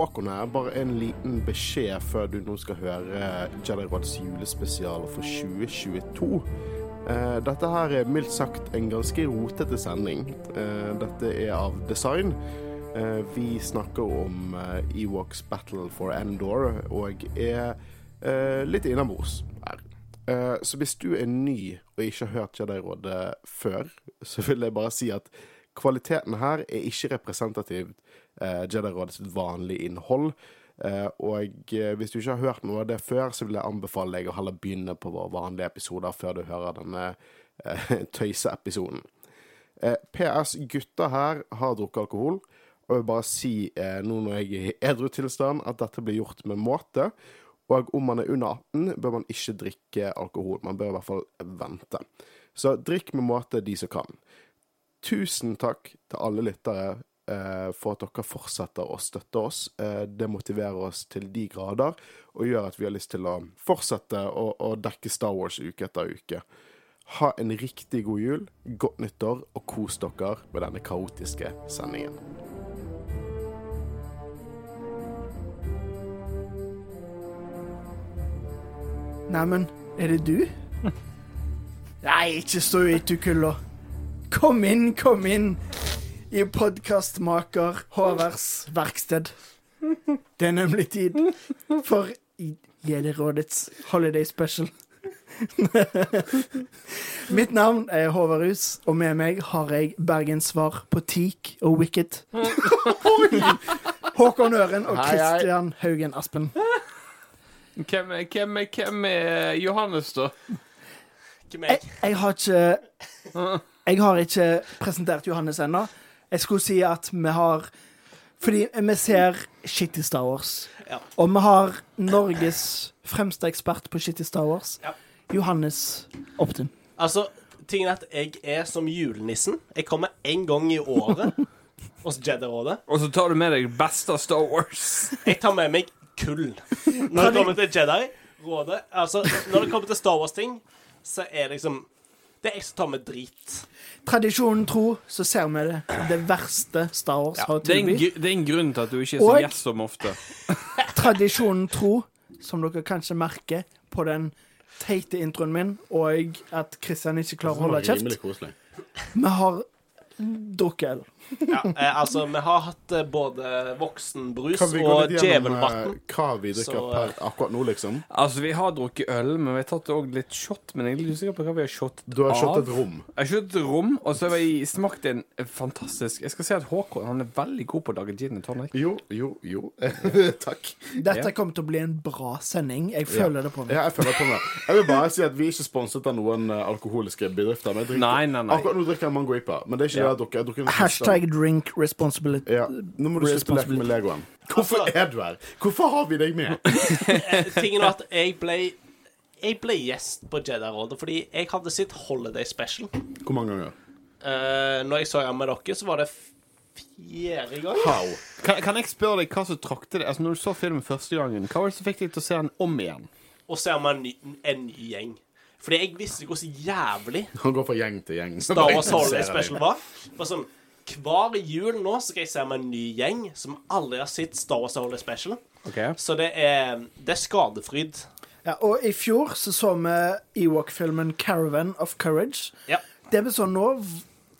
Håkon. Bare en liten beskjed før du nå skal høre Jedi Rods julespesial for 2022. Eh, dette her er mildt sagt en ganske rotete sending. Eh, dette er av design. Eh, vi snakker om eh, Ewoks Battle for Endor og er eh, litt innabords her. Eh, så hvis du er ny og ikke har hørt Jedi-rådet før, så vil jeg bare si at kvaliteten her er ikke representativt eh, Jedi-rådet sitt vanlige innhold. Uh, og uh, hvis du ikke har hørt noe av det før, så vil jeg anbefale deg å heller begynne på våre vanlige episoder før du hører denne uh, tøyseepisoden. PS, gutter her har drukket alkohol. Og jeg vil bare si nå når jeg er i edru tilstand, at dette blir gjort med måte. Og om man er under 18, bør man ikke drikke alkohol. Man bør i hvert fall vente. Så drikk med måte, de som kan. Tusen takk til alle lyttere for at dere fortsetter å støtte oss. Eh, det motiverer oss til de grader, og gjør at vi har lyst til å fortsette å, å dekke Star Wars uke etter uke. Ha en riktig god jul, godt nyttår, og kos dere med denne kaotiske sendingen. Neimen, er det du? Nei, ikke stå i kulda. Kom inn, kom inn i podkastmaker Håvards verksted. Det er nemlig tid for Jedi-rådets holiday special. Mitt navn er Håvard Hus, og med meg har jeg bergenssvar på Teak og Wicked. Håkon Øren og hei. Haugen Aspen. Hvem, er- hvem, er- hvem er Johannes, da? Ikke Jeg, meg. jeg har ikke Jeg har ikke presentert Johannes ennå. Jeg skulle si at vi har Fordi vi ser Shitty Star Wars. Ja. Og vi har Norges fremste ekspert på Shitty Star Wars. Ja. Johannes Optin. Altså, tingen er at jeg er som julenissen. Jeg kommer én gang i året hos Jedi-rådet. Og så tar du med deg best beste av Star Wars. Jeg tar med meg kull. Når det kommer til Jedi-rådet Altså, når det kommer til Star Wars-ting, så er det liksom Det er jeg som tar med drit. Tradisjonen tro så ser vi det, det verste Star Wars har å Det er, en, tilby. gr- det er en grunn til at du ikke er så Og- gjest som ofte. Tradisjonen tro, som dere kanskje merker på den teite introen min, og at Kristian ikke klarer å holde kjeft. Rimelig koselig. Vi har drukket øl. Ja, eh, altså, vi har hatt eh, både voksenbrus Kan vi gå og litt gjennom djevelvann. eh, hva vi drikker Så, per akkurat nå, liksom? Altså, vi har drukket øl, men vi har tatt også litt shot. Men jeg er litt usikker på hva vi har shottet Du har av. et rom. Jeg har kjøpt rom, og så har vi smakt en fantastisk Jeg skal si at Håkon han er veldig god på å lage gin and tonic. Jo, jo, jo. Takk. Dette Ja. kommer til å bli en bra sending. Jeg føler det på meg. Ja, jeg føler på meg. Jeg vil bare si at vi er ikke sponset av noen eh, alkoholiske bedrifter. Men jeg drikker, Nei, nei, nei. Akkurat nå drikker jeg mangoipa, men det er ikke Ja. Jeg drukker Hashtag drink responsibility. Ja. Nå må du slutte å leke med Legoen. Hvorfor er du her? Hvorfor har vi deg med? Eh, Tingen er at jeg ble Jeg ble gjest på Jedi-rådet fordi jeg hadde sitt holiday special. Hvor mange ganger? Uh, når jeg så han med dere, så var det fjerde gang. How? Kan, kan jeg spørre deg hva som trakte deg Altså, når du så filmen første gangen, hva var det som fikk deg til å se den om igjen? Å se den med en ny, en ny gjeng. Fordi jeg visste hvor så jævlig Han går fra gjeng til gjeng. Star Wars Holiday Special var. Bare sånn Hver jul nå så skal jeg se med en ny gjeng som aldri har sett Star Wars Holiday Special. Okay. Så det er, det er skadefryd. Ja, og i fjor så så vi Ewok-filmen 'Caravan of Courage'. Ja. Det vi så nå,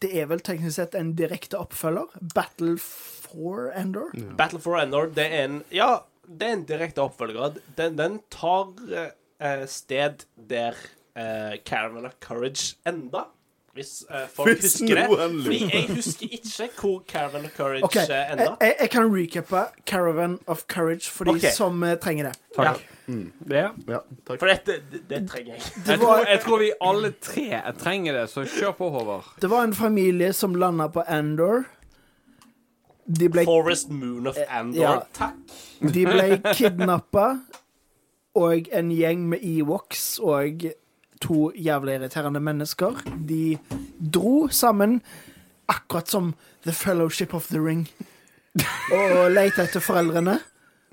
det er vel teknisk sett en direkte oppfølger. 'Battle for Endor'. Battle for Endor, det er en Ja, det er en direkte oppfølger. Den, den tar eh, sted der eh, Caravan of Courage enda. Hvis uh, folk Hvis husker det. Fordi jeg husker ikke hvor Caravan of Courage okay. uh, enda. jeg, jeg kan recappe 'Caravan of Courage' for de okay. som uh, trenger det. Ja, Ja. Ja, takk. for dette, det, det trenger jeg. Jeg tror, jeg tror vi alle tre trenger det, så kjør på, Håvard. Det var en familie som landa på Andor. De ble, Forest Moon of Andor. ja. Takk. de ble kidnappa, og en gjeng med Ewoks og to jævlig irriterende mennesker. De dro sammen, akkurat som The Fellowship of the Ring, og lette etter foreldrene.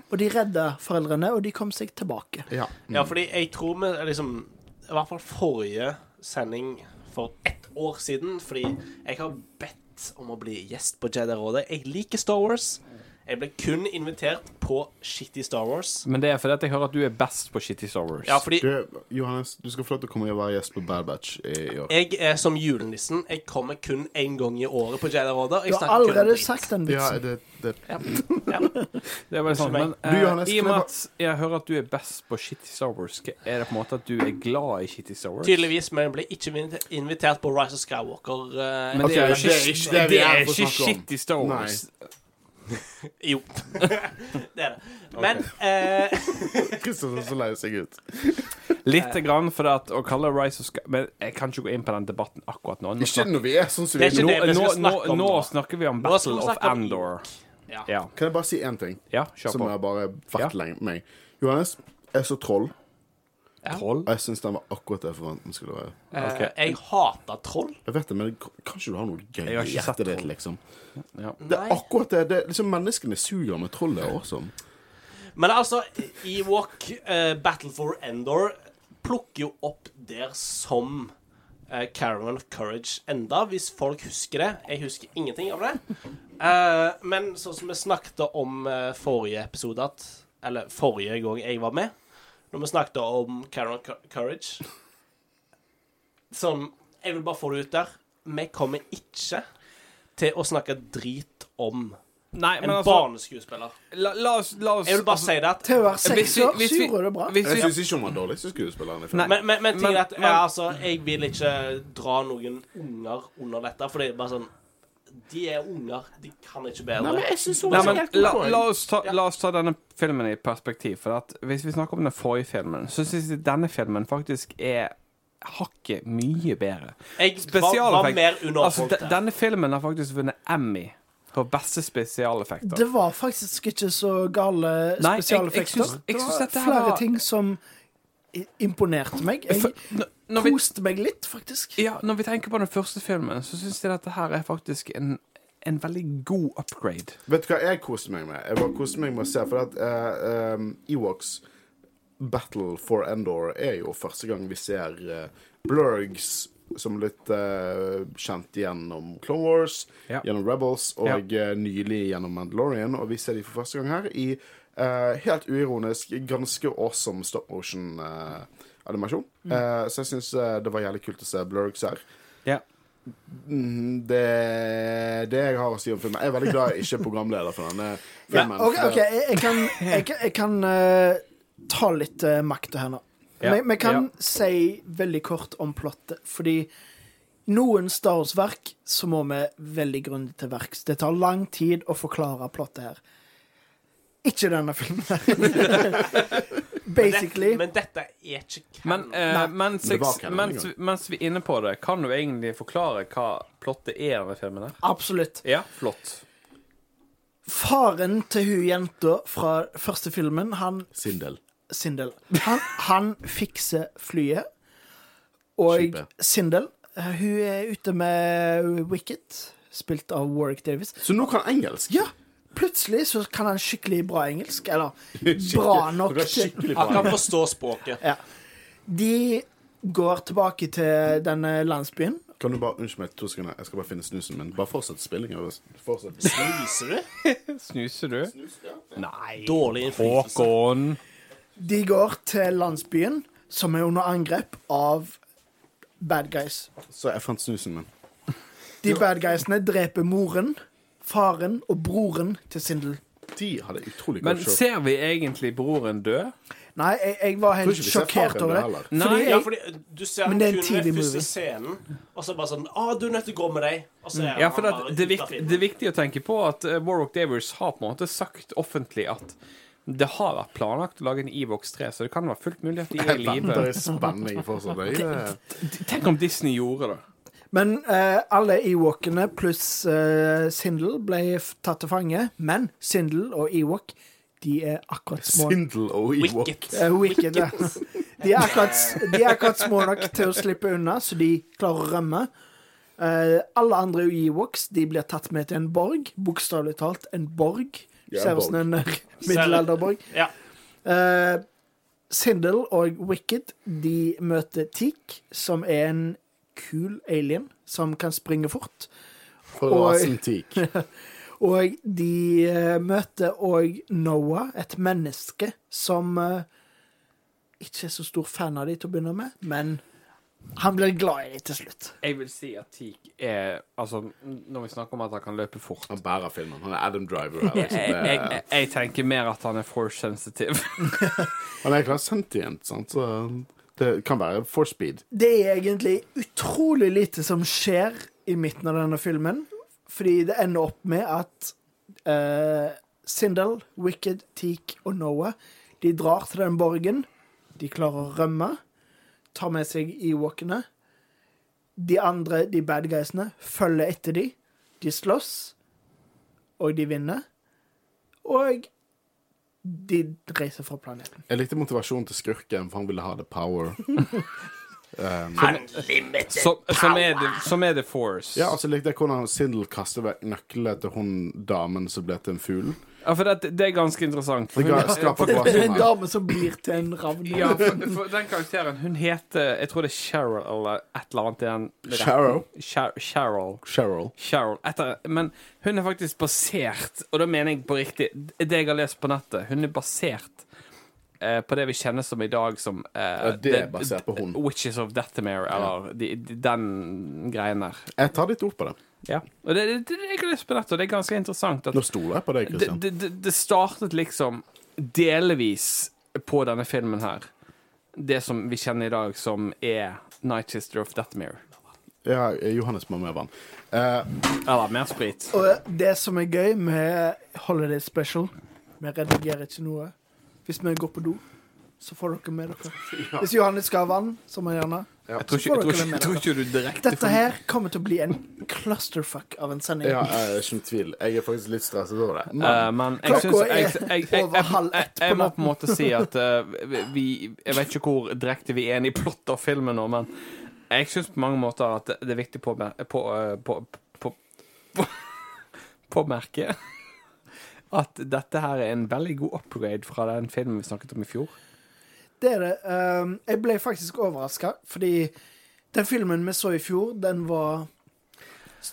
Og de redda foreldrene, og de kom seg tilbake. Ja. Ja, fordi jeg tror vi liksom I hvert fall forrige sending for ett år siden, fordi jeg har bedt om å bli gjest på Jedi-rådet. Jeg liker Star Wars. Jeg ble kun invitert på Shitty Star Wars. Men det er fordi at jeg hører at du er best på Shitty Star Wars. Ja, fordi Du, Johannes, du skal få lov til å komme og være gjest på Bad Batch i, i år. jeg er som julenissen. Jeg kommer kun én gang i året på Jedi-rådet. Du har allerede sagt den Ja, vitsen. det, det, Det er veldig sant. Men Du, eh, Johannes, i og med at jeg hører at du er best på Shitty Star Wars, er det på en måte at du er glad i Shitty Star Wars? Tydeligvis, men jeg ble ikke invitert på Rise of Skywalker. eh, Men det er det er ikke, det er ikke. Shitty Star Wars. Jo. det er det. Men eh, Kristoffer så lei seg ut. Lite grann, for at å kalle Rise of Sky Men jeg kan ikke gå inn på den debatten akkurat nå. Nå, Ikke når vi er sånn som vi Det er nå. nå, nå, nå, snakker vi om Battle of Andor. ja. Ja, Kan jeg bare si én ting ja kjør som jeg bare fatt ja. meg? Johannes er så troll, Troll? jeg syns den var akkurat det jeg forventet den skulle være. Okay. Jeg hater troll. Jeg vet det, men kanskje du har noe gøy i hjertet ditt, liksom? Ja. Det er akkurat det. det er liksom Menneskene suger med troll, det er awesome. Men altså, Ewok uh, Battle for Endor plukker jo opp der som uh, Caravan of Courage enda, hvis folk husker det. Jeg husker ingenting av det. Uh, men sånn som vi snakket om uh, forrige episode at, Eller forrige gang jeg var med, når vi snakket om Karen Courage Sånn Jeg vil bare få det ut der. Vi kommer ikke til å snakke drit om Nei, en altså barneskuespiller. la, la oss, la oss Jeg vil bare altså, si det at Til å være seks år så gjorde det bra. hvis Jeg syns ikke hun var i filmen. Nei. Men, men, men, Men- at, men- ja, altså, jeg vil ikke dra noen unger under dette, for det er bare sånn De er unger. De kan ikke bedre. Nei, men jeg synes hun Nei, men la, la, oss ta, Ja. la oss ta denne filmen i perspektiv. For at hvis vi snakker om den forrige filmen, så syns jeg denne filmen faktisk er hakket mye bedre. jeg var, Spesialeffekt- var mer Altså, underholdt. de, denne filmen har faktisk vunnet Emmy på beste spesialeffekter. Det var faktisk ikke så gale Nei, jeg- jeg spesialeffekter. Det var flere var- ting som imponerte meg. Jeg når- vi, koste meg litt, faktisk. ja, når vi tenker på den første filmen, så syns jeg dette her er faktisk en, en veldig god upgrade. Vet du hva jeg koste meg med? Jeg koste meg med å se, for at uh, um, Ewoks Battle for Endor er jo første gang vi ser uh, Blurgs som litt uh, kjent gjennom Clone Wars, Ja. gjennom Rebels og eh, nylig gjennom Mandalorian. Og vi ser de for første gang her i helt uironisk ganske awesome stop motion-animasjon. Eh, så jeg syns det var jævlig kult å se Blurgs her. Ja. Mm, Det det jeg har å si om filmen. Jeg er veldig glad jeg ikke er programleder for denne filmen. For ok, det- jeg, jeg kan, jeg, jeg kan uh, ta litt uh, makta her nå. Ja, Vi, vi kan ja. si veldig kort om plottet, fordi noen Star Wars-verk så må vi veldig grundig til verks. Det tar lang tid å forklare plottet her. Ikke denne filmen. Basically. Men dette er ikke Men canon. eh, mens, Men det jeg, canon mens, mens vi er inne på det, kan du egentlig forklare hva plottet er med filmen? her? Absolutt. Ja, flott. Faren til hun jenta fra første filmen, han Sindel. Sindel. Han, han fikser flyet. Og Skipet. Sindel, eh, hun er ute med Wicket, spilt av Warwick Davis. Så nå kan engelsk? Ja, plutselig så kan han skikkelig bra engelsk. Eller bra nok. Til- Han kan forstå språket. Ja. De går tilbake til denne landsbyen. Kan du bare Unnskyld meg to sekunder, jeg skal bare finne snusen min. Bare fortsett spillingen. Fortsett. Snuser du? Snuser du? Nei. Dårlig innflytelse. Håkon. De går til landsbyen, som er under angrep av bad guys. Så jeg fant snusen min. De bad guysene dreper moren, faren og broren til Sindel. De hadde utrolig Men godt show. ser vi egentlig broren dø? Nei, jeg, jeg var helt sjokkert over det. Nei, Fordi Ja, fordi du ser Men det er en tidlig TV-movie. scenen, og så bare sånn Å, du er nødt til å gå med deg. Og så er Ja, for det, det, viktig, det er viktig å tenke på at uh, Warwick Davis har på en måte sagt offentlig at det har vært planlagt å lage en Evox 3, så det kan være fullt mulig at de er i Jeg live. Jeg, eh, Tenk om Disney gjorde det. Men eh, alle Ewokene pluss eh, Sindel ble tatt til fange. Men Sindel og Ewok, de er akkurat små Sindel og Ewok. Wicket. Eh, Wicked, ja. De er, akkurat, de er akkurat små nok til å slippe unna, så de klarer å rømme. Eh, alle andre Ewoks de blir tatt med til en borg. Bokstavelig talt en borg. Ja, Ser en ut som en eh, middelalderborg. Ja. Eh, Sindel og Wicked de møter Teak, som er en kul alien som kan springe fort. For Og- rasen teak. Og de eh, møter òg Noah, et menneske som eh, ikke er så stor fan av de til å begynne med, men han blir glad i dem til slutt. Jeg vil si at Teak er Altså, når vi snakker om at han kan løpe fort Han bærer filmen. Han er Adam Driver. Her, jeg, liksom. jeg, det, jeg, jeg tenker mer at han er force sensitive. han er klart sentient, sant? så det kan være for speed. Det er egentlig utrolig lite som skjer i midten av denne filmen, fordi det ender opp med at uh, Sindel, Wicked, Teak og Noah de drar til den borgen. De klarer å rømme, tar med seg Ewokene. De andre, de bad guysene, følger etter de. De slåss, og de vinner. Og de reiser fra planeten. Jeg likte motivasjonen til skurken, for han ville ha the power. Um, Som, som, er the, som er the force. ja, og så likte jeg hvordan Sindel kaster vekk nøkkelen til hun damen som ble til en fugl. Ja, for det, det er ganske interessant. For hun, Det er en dame som blir til en ravn. ja, for, for den karakteren Hun heter Jeg tror det er Cheryl eller et eller annet i den Cheryl. Cheryl. Cheryl. Cheryl. Etter, men hun er faktisk basert, og da mener jeg på riktig Det jeg har lest på nettet, hun er basert eh, på det vi kjenner som i dag som eh, Ja, det er the- basert på hun. Witches of Dethamere, eller de, de, den greien der. Jeg tar ditt ord på det. Ja. Og det, det, det jeg har lyst på dette, og det er ganske interessant at Nå stoler jeg på deg, det, Christian. det, det, det startet liksom delvis på denne filmen her. Det som vi kjenner i dag som er Night Sister of Deathmere. Ja, Johannes må med vann. Eh, Eller mer sprit. Og det som er gøy med Holiday Special Vi redigerer ikke noe. Hvis vi går på do, så får dere med dere. Hvis Johannes skal ha vann, så må han gjerne. Jeg tror ikke, jeg tror ikke, jeg tror ikke du direkte Dette her kommer til å bli en clusterfuck av en sending. ja, jeg er ikke tvil. Jeg er faktisk litt stresset over det. Men Eh, men jeg Klokka syns er jeg, jeg, jeg, jeg, over halv ett på jeg, jeg må på en måte si at uh, vi Jeg vet ikke hvor direkte vi er inne i plottet av filmen nå, men jeg syns på mange måter at det er viktig på, på, på, på, på, på merket at dette her er en veldig god upgrade fra den filmen vi snakket om i fjor. Det er det. Um, jeg ble faktisk overraska, fordi den filmen vi så i fjor, den var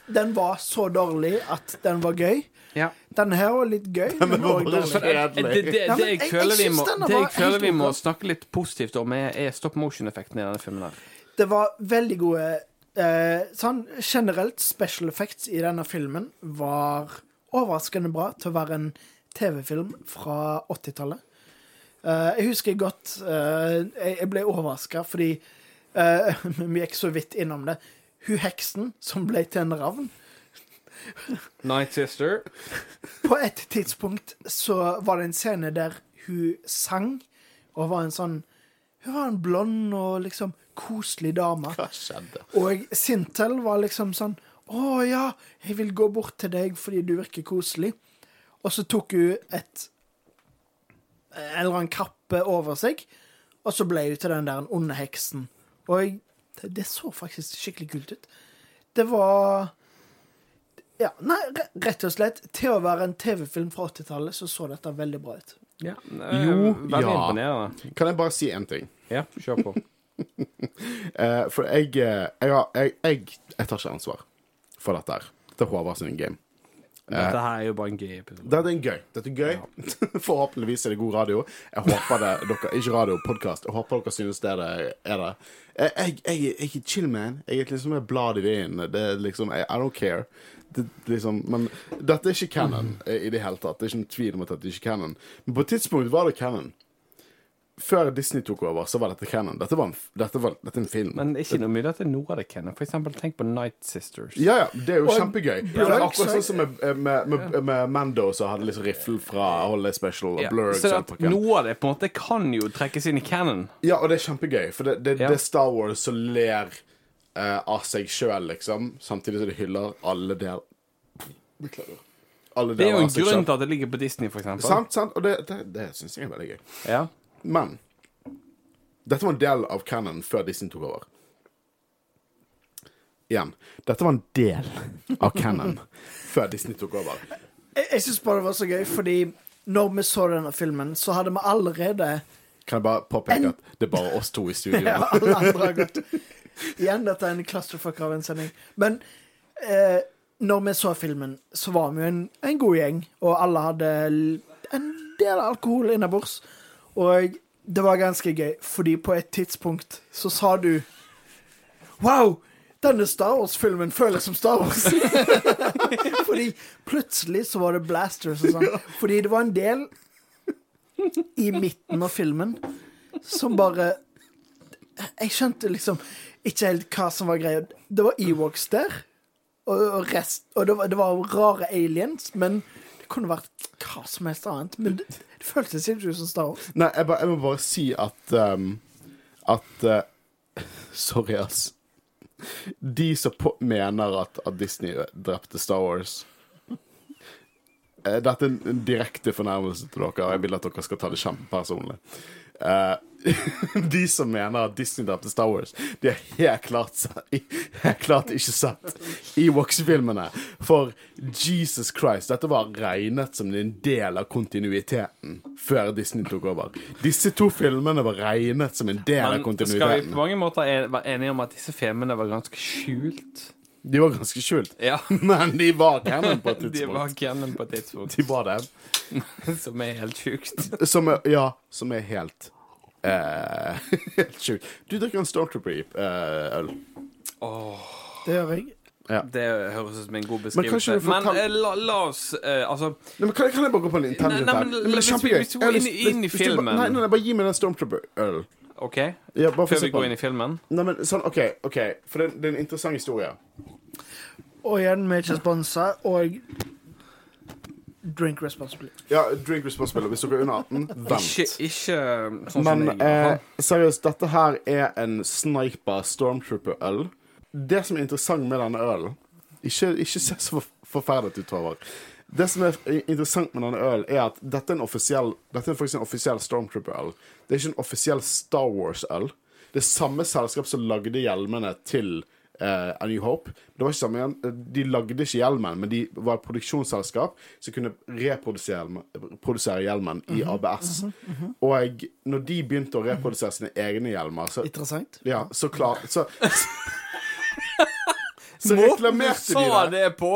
Den var så dårlig at den var gøy. Ja. Denne her var litt gøy, men var også dårlig. så- Det, det, det, jeg- føler vi må, det jeg føler vi må snakke litt positivt om, er, er stop motion-effekten i denne filmen. her Det var veldig gode eh, Sånn generelt, special effects i denne filmen var overraskende bra til å være en TV-film fra 80-tallet. Eh, jeg husker godt eh, jeg, ble overraska fordi eh, Vi gikk så vidt innom det. Hun heksen som ble til en ravn. Night Sister. På et tidspunkt så var det en scene der hun sang, og var en sånn Hun var en blond og liksom koselig dame. hva skjedde? Og Sintel var liksom sånn Å ja, jeg vil gå bort til deg fordi du virker koselig. Og så tok hun et En eller annen kappe over seg, og så ble hun til den der onde heksen. Og jeg, det, det så faktisk skikkelig kult ut. Det var Ja, nei, rett og slett. Til å være en TV-film fra 80-tallet, så så dette veldig bra ut. Ja. Jo, veldig ja. imponerende. Kan jeg bare si én ting? Ja, kjør på. Eh, for jeg, eh, jeg, jeg, jeg Jeg tar ikke ansvar for dette her. Dette er Håvard sin game. Dette her er jo bare en gøy episode. Dette er gøy. Dette er gøy. Forhåpentligvis er det god radio. Jeg håper det dere, Ikke radio, podkast. Jeg håper dere synes det er det. Jeg, jeg, jeg, er chill, man. Jeg er liksom et blad i vinden. Det er liksom I, I don't care. Det, liksom, men dette er ikke canon eh, i det hele tatt. Det er ikke noen tvil om at dette er ikke canon. Men på et tidspunkt var det canon. Før Disney tok over, så var dette canon. Dette var en, dette var, dette en film. Men ikke noe mye at det er noe av det, canon. For eksempel, tenk på Night Sisters. Ja, ja, det er jo Og kjempegøy. Det er akkurat sånn som med, med, med, med Mando, som hadde liksom riffel fra Holiday Special og Ja. Blurg. Så at noe av det på en måte kan jo trekkes inn i canon. Ja, og det er kjempegøy, for det, det, Ja. det er Star Wars som ler uh, av seg sjøl, liksom, samtidig som de hyller alle der Beklager. Alle Det er jo en grunn til at det ligger på Disney, for eksempel. Sant, sant, og det, det, det syns jeg er veldig gøy. Ja. Men dette var en del av canon før Disney tok over. Igjen. Dette var en del av canon før Disney tok over. Jeg, jeg syns bare det var så gøy, fordi når vi så denne filmen, så hadde vi allerede Kan jeg bare påpeke En- at det er bare oss to i studio? Ja, alle andre har gått. Igjen, dette er en clusterfuck av en sending. Men eh, når vi så filmen, så var vi jo en, en god gjeng, og alle hadde en del alkohol innabords. Og det var ganske gøy, fordi på et tidspunkt så sa du Wow! Denne Star Wars-filmen føles som Star Wars. fordi plutselig så var det blasters og sånn. Fordi det var en del i midten av filmen som bare Jeg skjønte liksom ikke helt hva som var greia. Det var Ewoks der, og, rest, og det, var, det var rare aliens, men det kunne vært hva som helst annet. Men det, det føltes ikke ut som Star Wars. Nei, jeg, ba, jeg må bare si at um, At uh, Sorry, ass. De som mener at, at Disney drepte Star Wars eh, Dette er en, direkte fornærmelse til dere, og jeg vil at dere skal ta det kjempepersonlig. Eh, de som mener at Disney drepte Star Wars, de har helt klart, helt klart ikke sett Ewoks-filmene. For Jesus Christ, dette var regnet som en del av kontinuiteten før Disney tok over. Disse to filmene var regnet som en del av Men skal vi på mange måter er- være enige om at disse filmene var ganske skjult? De var ganske skjult, Ja. men de var canon på et De var canon på et tidspunkt, De var det. som er helt sjukt. Som er, ja, som er helt Helt sjukt. Du drikker en Stormtrooper-øl. Det gjør jeg. Det høres ut som en god Men beskrivelse. du Men, fortell- eh, la, la oss eh, Altså Nei, men kan, kan jeg bare gå på en Nei, tangent nei, her? men Nei, men det er hvis kjempegøy. hvis vi Jeg har går lyst- inn- inn i hvis du bare- filmen. Nei, nei, nei, bare gi meg den Stormtrooper-øl. OK? Ja, bare Før se vi på går den. inn i filmen? Nei, men sånn, OK, ok For det, det er en interessant historie. Og igjen, vi er ikke sponsa, og drink responsibly. Ja, drink responsibly. Hvis dere er under 18, vent. Ikke, ikke sånn som jeg, eh, seriøst, dette her er en sniper stormtrooper-øl. Det som er interessant med denne ølen Ikke, ikke se så for- forferdet ut, Håvard. Det som er interessant med denne ølen, er at dette er en offisiell Dette er faktisk en offisiell stormtrooper-øl. Det er ikke en offisiell Star Wars-øl. Det er samme selskap som lagde hjelmene til eh, A New Hope. Det var ikke samme igjen. De lagde ikke hjelmen, men de var et produksjonsselskap som kunne reprodusere hjelmen, produsere hjelmen i ABS. Og når de begynte å reprodusere sine egne hjelmer, så, Interessant. ja, så klar Så, så reklamerte de Sa det. det på?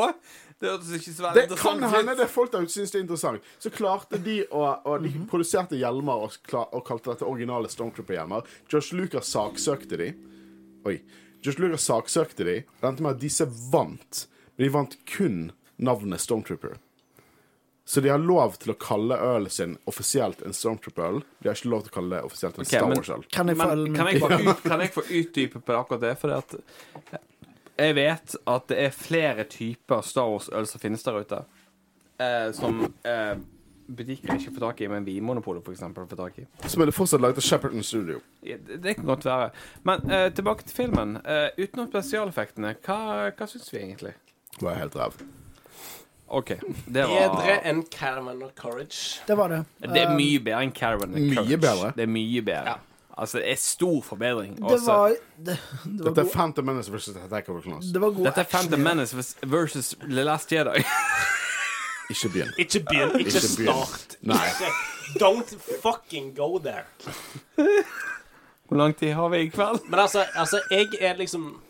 Det hørtes ikke så veldig Det kan hende det er folk der ute syns det er interessant. Så klarte de å og De produserte hjelmer og, og kalte dette originale Stormtrooper-hjelmer. Josh Lucas saksøkte de. Oi. George Luger saksøkte de. Det endte med at disse vant. Men de vant kun navnet Stormtrooper. Så de har lov til å kalle ølen sin offisielt en Stormtrooper-øl. De har ikke lov til å kalle det offisielt en okay, Star Wars-øl. Kan kan kan jeg få utdype på akkurat det? For at jeg vet at det er flere typer Star Wars-øl som finnes der ute. Eh, som eh, butikker ikke får tak i, men Vinmonopolet eksempel får tak i. Som er det fortsatt laget av Shepperton Studio. Ja, Det, det kan godt være. Men uh, tilbake til filmen. Uh, utenom spesialeffektene, hva, hva syns vi egentlig? Det var helt ræv. OK. Det Bedre enn Caravan of Courage. Det var det. Det er Um, mye bedre enn Caravan Mye Courage. bedre. Det er mye bedre. Ja. Altså, det er stor forbedring. Det Også- var Det, det var Dette er. Phantom Menace versus Attack of the Clones. Det var Dette er. Phantom Menace vers- versus The Last Jedi. Ikke begynn. Ikke begynn. Ikke Ikke start. Nei. Ikke- Don't fucking go there. Hvor lang tid har vi i kveld? Men altså, altså jeg er liksom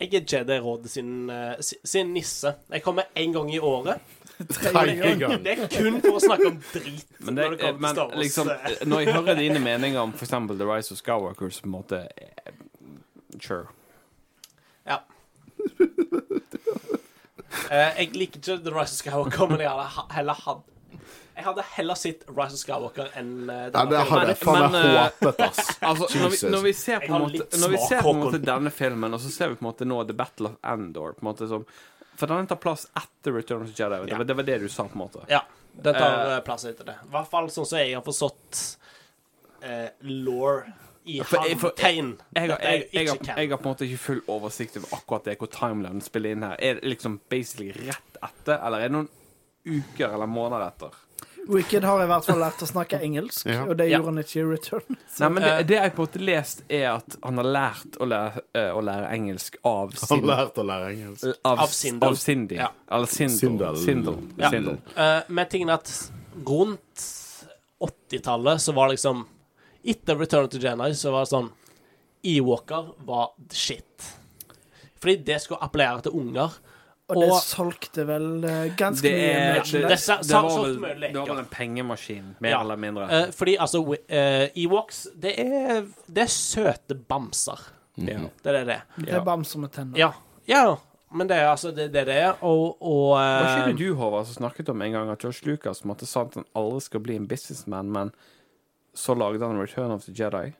Jeg er Jedi-rådet sin, eh, sin nisse. Jeg kommer én gang i året. Gang. Det er kun for å snakke om drit Men, det, når det men liksom, når jeg hører dine meninger om f.eks. The Rise of Skywalker, så på en måte eh, Sure. Ja. Eh, jeg liker ikke The Rise of Skywalker, men jeg hadde heller hatt Jeg hadde heller sett Rise of Skywalker enn uh, Nei, det hadde jeg faen meg eh, håpet, ass. Altså, når vi, når vi ser på en måte Når vi ser på en måte denne filmen, og så ser vi på en måte nå The Battle of Endor på en måte som For den tar plass etter Return of the Jedi. Det, Ja. det var det du sa, på en måte. Ja, den tar Eh, eh, plass etter det. I hvert fall sånn som jeg har forstått uh, law i handtegn. Jeg har, jeg, jeg, jeg har på en måte ikke full oversikt over akkurat det, hvor timeline spiller inn her. Er det liksom basically rett etter, eller er det noen uker eller måneder etter? Wicked har i hvert fall lært å snakke engelsk, Ja. og det Ja. gjorde han ikke i Return. Nei, men eh, det, det jeg på en måte lest, er at han har lært å lære, eh, å lære engelsk av Han har lært å lære engelsk. Av, Av Sindel. Av Cindy. Ja. Eller Sindel. Sindel. Sindel. Ja. Sindel. Eh, tingen er at rundt 80-tallet så var liksom Etter Return of the Jedi så var det sånn Ewalker var the shit. Fordi det skulle appellere til unger. Og det Og- solgte vel eh, ganske Det, mye er, det, det, sa- det, var vel, mye det var vel en pengemaskin, mer Ja. eller mindre. Uh, fordi altså uh, Ewoks, det er, det er søte bamser. ja. Det er det det er. Det er bamser med tenner. Ja. ja. Men det er altså det, det er. Og, og Var ikke det du, Håvard, som snakket om en gang at George Lucas måtte sagt at han aldri skal bli en businessman, men så lagde han Return of the Jedi?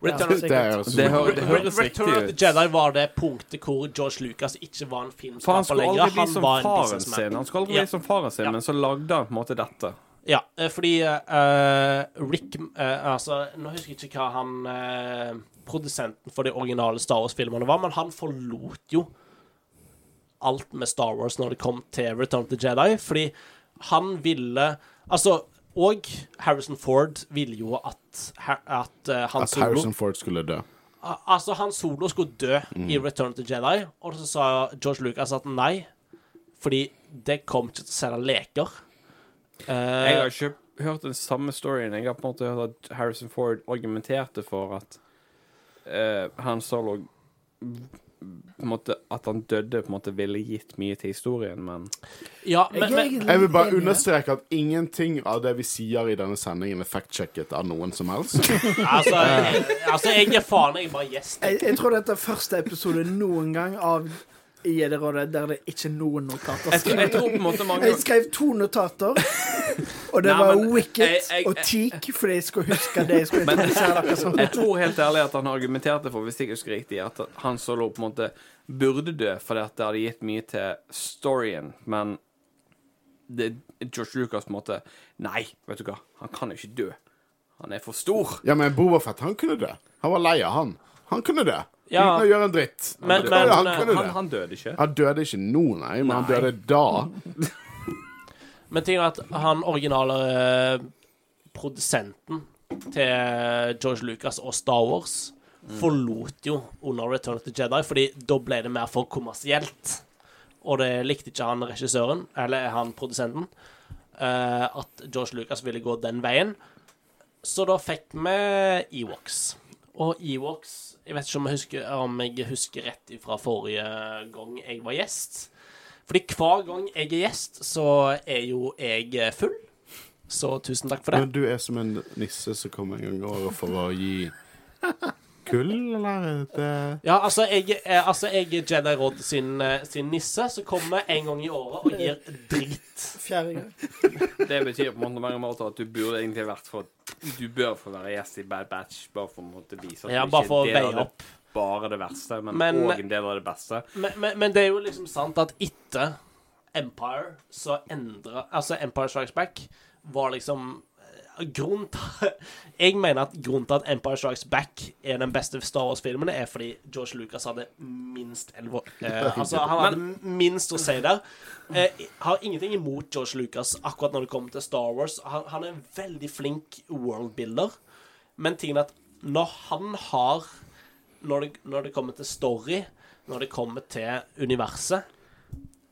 Return, Ja, Det er Det, det høres Return of the. Jedi var det punktet hvor George Lucas ikke var en han filmskaper lenger. bli Han som var en businessman. Han skulle aldri Ja. som faren sin, Ja. men så lagde han på en måte dette. Ja, eh, fordi uh, Rick uh, Altså, nå husker jeg ikke hva han uh, Produsenten for de originale Star Wars-filmene var, men han forlot jo alt med Star Wars når det kom til Return of the Jedi, fordi han ville Altså, og Harrison Ford ville jo at, at uh, han At Solo Harrison Ford skulle dø. Altså, Han Solo skulle dø i Return of the Jedi, og så sa George Lucas at nei, fordi det kom ikke til å selge leker. Uh, Jeg har ikke hørt den samme storyen. Jeg har på en måte hørt at Harrison Ford argumenterte for at uh, Han Solo måte, At han døde, på en måte ville gitt mye til historien, men ja, men, men, Jeg vil bare understreke at ingenting av det vi sier i denne sendingen, er fact-checket av noen som helst. altså, jeg, altså, jeg er faen, jeg er bare gjest. Jeg, jeg tror dette er første episode noen gang av Gjedderådet der det ikke er noen notater. jeg, tror- jeg tror på en måte mange Jeg skrev to notater, og det Nei, var men Wicket jeg- jeg- og Teak, fordi jeg skulle huske det. Jeg skulle men, dere som Jeg tror helt ærlig at han argumenterte for, hvis jeg husker riktig, at han Solo på en måte burde dø fordi at det hadde gitt mye til storyen, men det, George Lucas på en måte Nei, vet du hva, han kan ikke dø. Han er for stor. Ja, men Bobafett, han kunne dø. Han var lei av han. Han kunne dø. Ja. Uten å gjøre en dritt. Men- men- han kunne Han, han døde ikke. Han døde ikke nå, nei, men han døde da. Men ting er at han originale eh, produsenten til George Lucas og Star Wars forlot jo under Return of the Jedi, fordi da ble det mer for kommersielt. Og det likte ikke han regissøren, eller han produsenten, eh, at George Lucas ville gå den veien. Så da fikk vi Ewoks. Og Ewoks Jeg vet ikke om jeg husker, om jeg husker rett fra forrige gang jeg var gjest. Fordi hver gang jeg er gjest, så er jo jeg full. Så tusen takk for det. Men du er som en nisse som kommer en gang i året for å gi kull, eller? Det... Ja, altså, jeg, er- altså, jeg er Jedi Rod sin, eh, sin nisse, som kommer en gang i året og gir drit. fjerde gang. Det betyr på mange måter at du burde egentlig vært for Du bør få være gjest i Bad Batch, bare for å måtte vise at Ja, du ikke er del av det bare det verste, men, Men- en del av det beste. Men, men, men det er jo liksom sant at etter Empire så endra Altså, Empire Strikes Back var liksom Grunnen til Jeg mener at grunnen til at Empire Strikes Back er den beste Star Wars-filmene, er fordi George Lucas hadde minst elleve eh, Altså, han hadde minst å si der. Eh, har ingenting imot George Lucas akkurat når det kommer til Star Wars. Han, han er en veldig flink worldbuilder, men tingen er at når han har når det, når det kommer til story, når det kommer til universet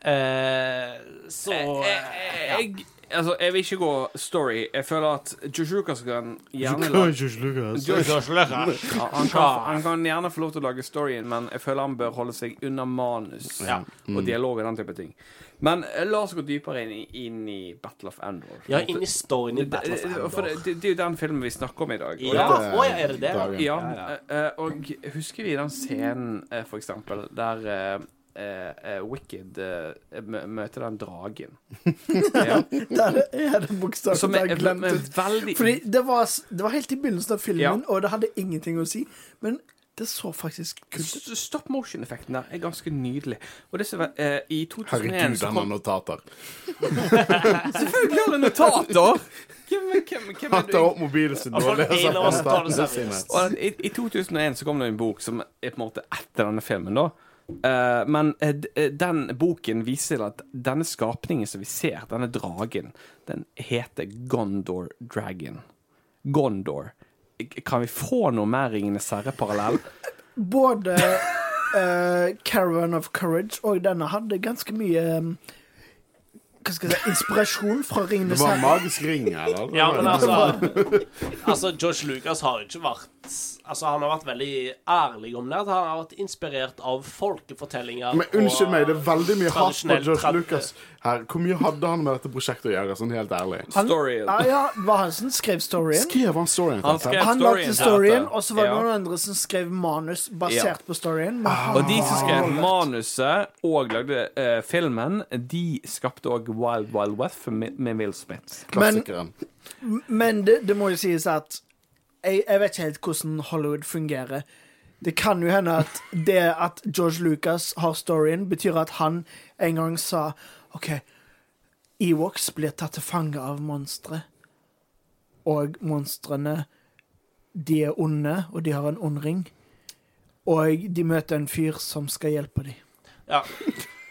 eh, Så eh, ja. Jeg, altså, jeg vil ikke gå story. Jeg føler at Josh Lucas kan gjerne Lucas. Ja, han, kan, han kan gjerne få lov til å lage storyen, men jeg føler han bør holde seg unna manus Ja. og dialog og den type ting. Men eh, la oss gå dypere inn i, inn i Battle of Endor. Ja, inn i storyen i Battle of Endor. for det, det, det er jo den filmen vi snakker om i dag. Ja, det- ja, er det det? Ja, eh, eh, og husker vi den scenen, for eksempel, der eh, eh, Wicked eh, møter den dragen? ja. Der er det bokstavelig talt glemt ut. veldig Fordi det var, det var helt i begynnelsen av filmen, Ja. og det hadde ingenting å si. Men det så faktisk kult ut. Stop motion-effekten der er ganske nydelig. Og det som var, eh, I 2001 Herregud, han har notater. Selvfølgelig har han notater! Hvem, hvem, hvem Han tar opp mobilen sin og leser på notatene sine. I 2001 så kom det en bok som er på en måte etter denne filmen, da. Eh, men eh, eh, den boken viser at denne skapningen som vi ser, denne dragen, den heter Gondor Dragon. Gondor. Kan vi få noe mer Ringenes herre-parallell? Både uh, Caravan of Courage og denne hadde ganske mye um, Hva skal jeg si Inspirasjon fra Det Ringenes var en herre. magisk ring, eller? Ja, men altså Altså, George Lucas har jo ikke vært Altså, han har vært veldig ærlig om det. At han har vært inspirert av folkefortellinger. Men unnskyld meg, det er veldig mye hat på George Lucas her. Hvor mye hadde han med dette prosjektet å gjøre, sånn helt ærlig? Han, Storyen. Ah, ja, var han som skrev storyen? Skrev han storyen? Han skrev- Han lagde storyen, og så var det Ja. noen andre som skrev manus basert på storyen. Ah, Og de som skrev manuset og lagde uh, filmen, de skapte òg Wild Wild West med, med Will Smith. Klassikeren. Men det, det må jo sies at jeg, jeg vet ikke helt hvordan Hollywood fungerer. Det kan jo hende at det at George Lucas har storyen, betyr at han en gang sa OK, Ewoks blir tatt til fange av monstre, og monstrene de er onde, og de har en ond ring. Og de møter en fyr som skal hjelpe dem. Ja.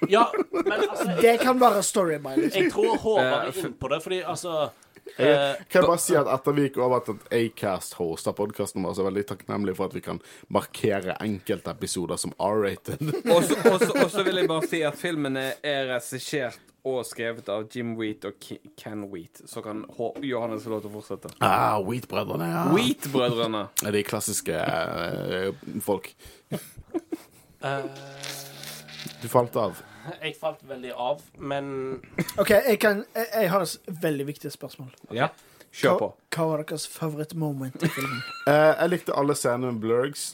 ja, men altså Det kan være story by liksom. Jeg tror Håvard er inne på det, fordi altså Jeg, eh, kan jeg bare si at etter vi gikk over til at Acast-host av podkasten vår, så er jeg veldig takknemlig for at vi kan markere enkeltepisoder som R-rated. Og så- vil jeg bare si at filmene er- er regissert og skrevet av Jim Wheat og Ken Wheat. Så kan Johannes få lov til å fortsette. Ah, Wheat-brødrene, ja. Wheat-brødrene. De klassiske uh, folk. eh, Du falt av. Jeg falt veldig av, men OK, jeg, kan, jeg, jeg har et veldig viktig spørsmål. Ja, kjør på. Hva, hva var deres favorittmoment i filmen? Eh, jeg likte alle scenene med blurgs.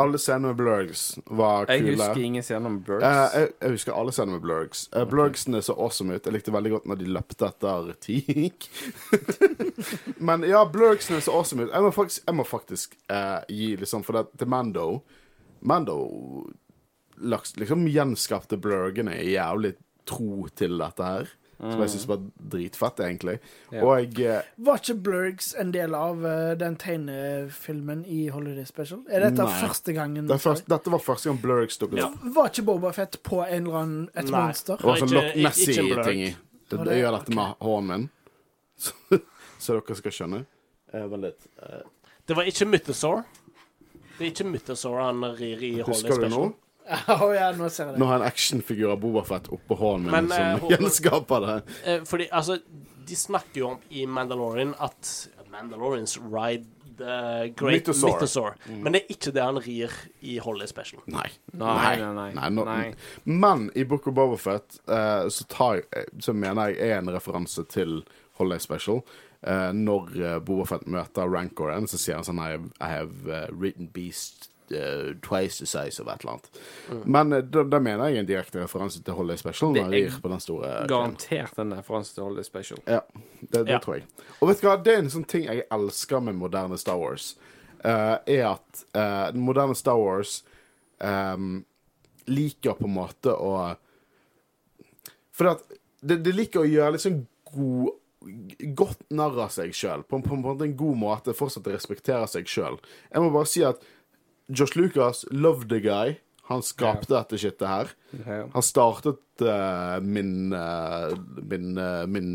Alle scenene med blurgs var Jeg kule. husker ingen scener med Blurgs. Eh, jeg, jeg husker alle scenene med blurgs. Uh, Blurgsene så awesome ut. Jeg likte veldig godt når de løpte etter Teak. Men ja, blurgsene så awesome ut. Jeg må faktisk, jeg må faktisk eh, gi liksom For det, til Mando Mando liksom gjenskapte blurgene jævlig tro til dette her. Som jeg syns var dritfett, egentlig. Ja. Og jeg Var ikke Blurgs en del av uh, den tegnefilmen i Holiday Special? Er dette Nei. første gangen? det er først, dette var første gang blurgs dukket Ja. Var ikke Boba Fett på en eller annen et Nei. monster? Det var sånn Loch Nessie-ting i. Det, det det? gjør dette med hånden min. Så, så dere skal skjønne. Eh, vent litt. Eh, det var ikke Mythosaur. Det er ikke Mythosaur han rir i Holiday husker du nå? Å ja, nå ser jeg Nå har en actionfigur av Bobafett oppå hånden min Men, eh, som eh, gjenskaper det. Eh, fordi, altså, de snakker jo om i Mandalorian at Mandalorians ride the great Mythosaur. Mythosaur. Men det er ikke det han rir i Holiday Special. Nei. Nei, nei, nei. Nei. Men i Book of Bobafett uh, så, tar eh, så mener jeg er en referanse til Holiday Special. Eh, når uh, Bobafett møter Rancoren, så sier han sånn I have, I have uh, written beast eh, twice the size of et eller annet. Men eh, da, da mener jeg en direkte referanse til Holiday Special. Det er på den store eh, Garantert en referanse til Holiday Special. Ja, det, det Ja. tror jeg. Og vet du hva, det er en sånn ting jeg elsker med moderne Star Wars, uh, er at uh, moderne Star Wars um, liker på en måte å For at det, det liker å gjøre liksom god Godt narr av seg sjøl, på, på, på en god måte. Fortsatt respektere seg sjøl. Jeg må bare si at Josh Lucas, love the guy. Han skapte dette shitet her. Ja. Han startet uh, min, uh, min, uh, min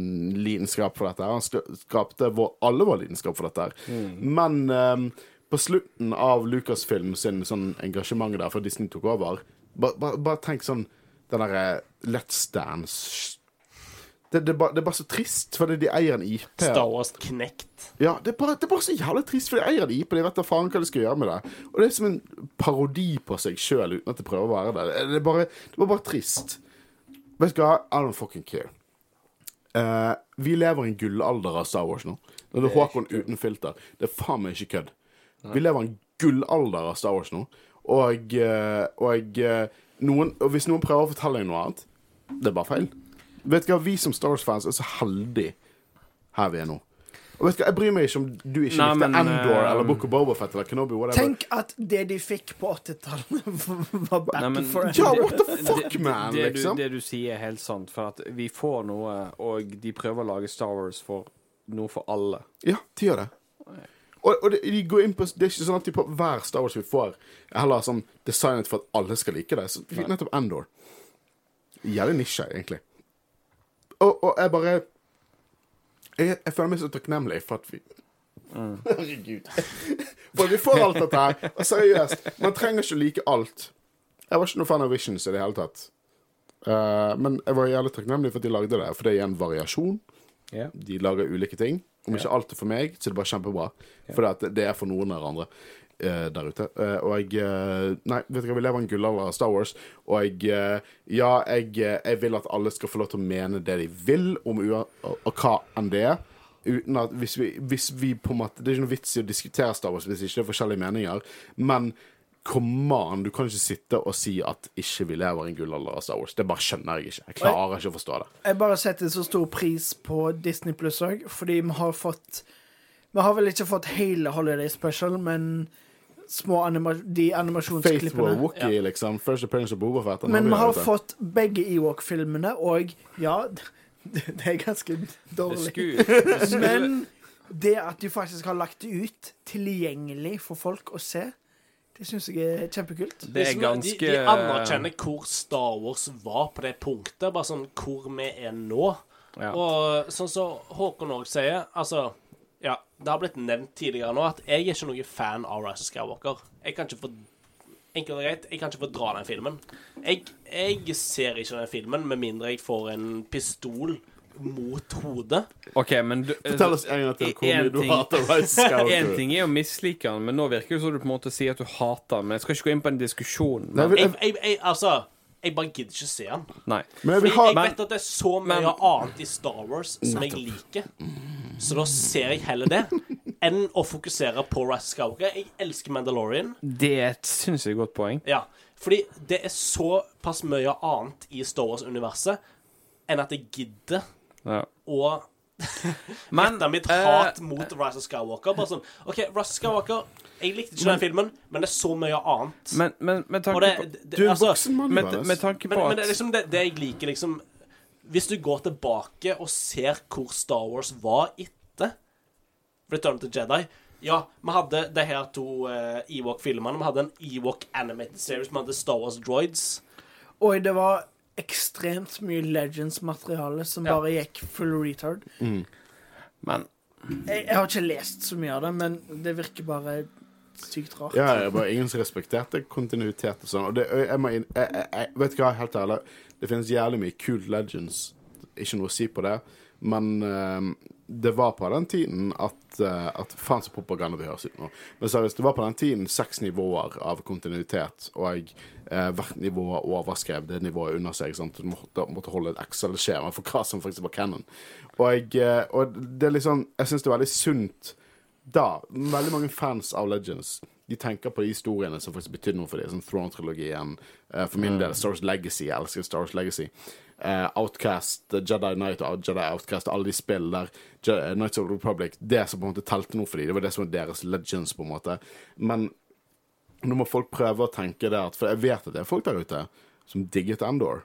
lidenskap for dette. her. Han skapte vår, alle vår lidenskap for dette. her. Men um, på slutten av Lucasfilm sin sånn engasjement der, før Disney tok over, bare, ba, ba tenk sånn den derre Let's Dance det, det, er bare, det er bare så trist, fordi de eier en IP. Star Wars Knekt. Ja, det er, bare, det er bare så jævlig trist, for de eier en IP. De vet da faen hva de skal gjøre med det. Og det er som en parodi på seg sjøl, uten at de prøver å være det. Det er bare, det var bare trist. Vet du hva? I don't fucking care. Uh, vi lever i en gullalder av Star Wars nå. Når det er Håkon uten filter. Det er faen meg ikke kødd. Vi lever i en gullalder av Star Wars nå. Og, eh, og, eh, noen, og hvis noen prøver å fortelle deg noe annet, det er bare feil. Vet du hva, Vi som Star Wars-fans er så heldige her vi er nå. Og vet du hva, Jeg bryr meg ikke om du ikke Nei, likte men, Endor eh, eller Book of Bobafett eller Kenobi. whatever. Tenk at det de fikk på 80-tallet, var back Nei, men- for Ja, what the fuck, det- man, det, liksom? du, det du sier, er helt sant. For at vi får noe, og de prøver å lage Star Wars for noe for alle. Ja, de gjør det. Og, og det, de går inn på, det er ikke sånn at de på hver Star Wars vi får, er heller sånn designet for at alle skal like det. Så nettopp Endor. Jævlig nisje, egentlig. Og, og jeg bare jeg, jeg føler meg så takknemlig for at vi Herregud. For vi får alt dette her. Og seriøst, man trenger ikke like alt. Jeg var ikke noe fan av Visions i det hele tatt. Uh, men jeg var jævlig takknemlig for at de lagde det, for det er en variasjon. Yeah. De lager ulike ting. Om ikke alt er for meg, så er det bare kjempebra. For det, det er for noen av andre der ute. Eh, og jeg eh, Nei, vet du hva, vi lever i en gullalder av Star Wars, og jeg eh, Ja, jeg, eh, jeg vil at alle skal få lov til å mene det de vil om ua, og, hva enn det er. Uten at hvis vi, hvis vi på en måte Det er ikke noe vits i å diskutere Star Wars hvis ikke det er forskjellige meninger. Men come on, du kan ikke sitte og si at ikke vi lever i en gullalder av Star Wars. Det bare skjønner jeg ikke. Jeg klarer ikke å forstå det. Jeg bare setter så stor pris på Disney Pluss òg, fordi vi har fått Vi har vel ikke fått hele Holiday Special, men små anima de Faithful animasjonsklippene. ja. liksom. First appearance of Boba Fett. Men vi har fått begge Ewok-filmene, og ja, det er ganske dårlig. det Men det at du faktisk har lagt det ut tilgjengelig for folk å se, det syns jeg er kjempekult. Det er ganske de, de anerkjenner hvor Star Wars var på det punktet. Bare sånn hvor vi er nå. Ja. Og sånn som Håkon òg sier, altså det har blitt nevnt tidligere nå at jeg er ikke noen fan av Rise of Skywalker. Jeg kan ikke få Enkelt og greit, jeg kan ikke få dra den filmen. Jeg, jeg ser ikke den filmen med mindre jeg får en pistol mot hodet. OK, men du Fortell oss en gang til hvor mye du hater Rise Skywalker. Én ting er å mislike den, men nå virker det som du på en måte sier at du hater den. Men jeg skal ikke gå inn på en diskusjon. Men, Jeg, jeg, jeg, altså Jeg bare gidder ikke se den. nei. Men jeg Fordi vil ha jeg men- vet at det er så mye men- annet i Star Wars som jeg liker. Så da ser jeg heller det enn å fokusere på Rise Skywalker. Jeg elsker Mandalorian. Det er et sinnssykt godt poeng. Ja, fordi det er såpass mye annet i Star Wars-universet enn at jeg gidder Ja. å Men rette mitt eh, hat mot Rise of Skywalker. Bare sånn OK, Rise of Skywalker Jeg likte ikke den filmen, men det er så mye annet. men, men med tanke det, på det, Du er altså, voksen mann, med, med tanke på men, men det er liksom det, det jeg liker, liksom Hvis du går tilbake og ser hvor Star Wars var etter Return to Jedi Ja, vi hadde de her to uh, Ewok-filmene. Vi hadde en Ewok Animated Series. Vi hadde Star Wars Droids. Oi, det var ekstremt mye Legends-materiale som Ja. bare gikk full retard. Men Jeg, jeg har ikke lest så mye av det, men det virker bare sykt rart. Ja, er bare ingen som respekterte kontinuitet og sånn. Og det, jeg må jeg, jeg, jeg, vet du hva, helt ærlig, det finnes jævlig mye cool legends. Ikke noe å si på det. Men eh, det var på den tiden at, at Faen så propaganda vi høres ut nå. Men seriøst, det var på den tiden seks nivåer av kontinuitet, og eh, hvert nivå overskrev det nivået under seg. Sant? Du måtte, måtte holde et Excel-skjema for hva som faktisk var canon. Og, jeg, og det er liksom Jeg syns det er veldig sunt da, veldig mange fans av Legends De tenker på de historiene som faktisk betydde noe for dem, som Throne-trilogien. eh, for min del Star Wars Legacy. Jeg elsker Star Wars Legacy. Eh, Outcast, eh, Jedi Knight og Jedi Outcast, alle de spill der. Knights of the Republic. Det som på en måte telte noe for dem. Det var det som var deres Legends, på en måte. Men nå må folk prøve å tenke det at For jeg vet at det er folk der ute som digget Andor.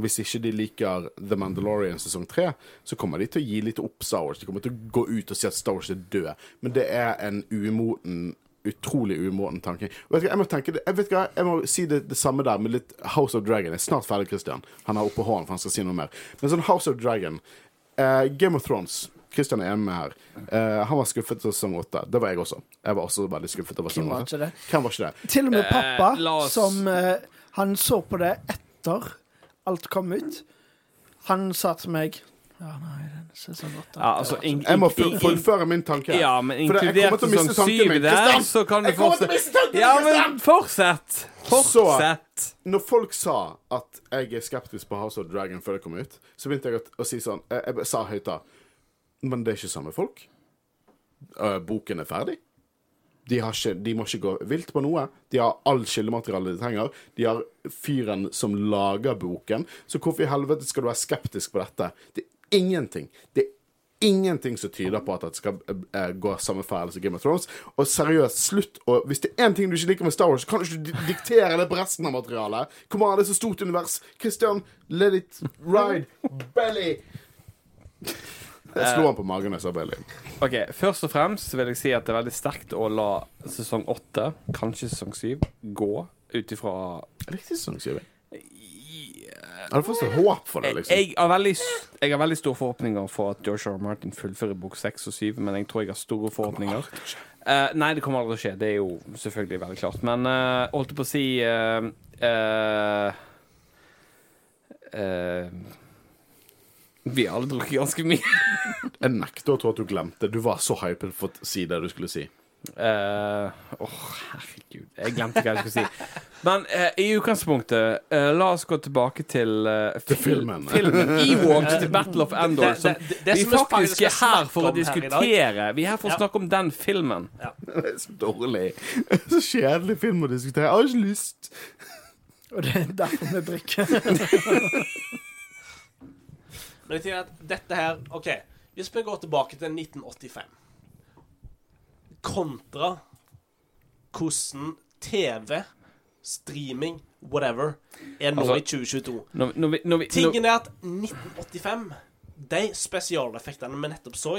Hvis ikke de liker The Mandalorian sesong 3, så kommer de til å gi litt opp Star Wars. De kommer til å gå ut og si at Star Wars er død. Men det er en umoten Utrolig umoten tanke. Og vet du hva, Jeg må tenke jeg vet hva, jeg må si det, det samme der med litt House of Dragon. Jeg er snart ferdig, Christian. Han er oppe hånden, for han skal si noe mer. Men sånn House of Dragon eh, Game of Thrones Christian er enig med her. Eh, han var skuffet over sesong åtte. Det var jeg også. Jeg var også veldig skuffet over sesong det? Hvem var ikke det? Til og med pappa, Eh, oss- som eh, Han så på det etter alt kom ut. Han sa til meg Ja, nei, den sesong åtte ja, altså, Jeg må fullføre min tanke. Ja, men inkludert sesong tanken syv der, så kan du fortsette. Ja, men fortsett! Fortsett. Når folk sa at jeg er skeptisk på House of Dragon før det kom ut, så begynte jeg å, å si sånn Jeg, jeg sa høyt da Men det er ikke samme folk. Øh, boken er ferdig. De, ikke, de må ikke gå vilt på noe. De har all kildemateriale de trenger. De har fyren som lager boken. Så hvorfor i helvete skal du være skeptisk på dette? Det er ingenting. Det er ingenting som tyder på at det skal eh, gå samme feil som Game of Thrones. Og seriøst, slutt å Hvis det er én ting du ikke liker med Star Wars, så kan du ikke diktere det på resten av materialet. Kom an, det er så stort univers. Christian, let it ride. Belly. Jeg slo han på magen jeg sa. Ok, Først og fremst vil jeg si at det er veldig sterkt å la sesong åtte, kanskje sesong syv, gå ut ifra Jeg likte sesong syv. jeg. Jeg hadde fortsatt håp for det, liksom. jeg, har veldig, jeg har veldig store forhåpninger for at. R. Martin fullfører bok seks og syv, men jeg tror jeg har store forhåpninger. Uh, nei, det kommer aldri til å skje. Det er jo selvfølgelig veldig klart. Men uh, holdt jeg på å si uh, uh, eh, Vi har alle drukket ganske mye. Jeg nekter å tro at du glemte. Du var så hypet for å si det du skulle si. Eh, Åh, herregud. Jeg glemte hva jeg skulle si. Men uh, i utgangspunktet, uh, la oss gå tilbake til uh, Til filmen. filmen Ewoks til Battle of Endor, Det- som det- det vi som vi faktisk er her for å diskutere. Vi er her for å snakke om den filmen. Det er så dårlig. Er Så kjedelig film å diskutere. Jeg har ikke lyst. Og det er derfor vi drikker. Men jeg tenker at dette her OK, hvis vi går tilbake til 1985 Kontra hvordan TV, streaming, whatever, er nå Altså, i 2022. Når, når vi, når vi, når, Tingen er at 1985 De spesialeffektene vi nettopp så,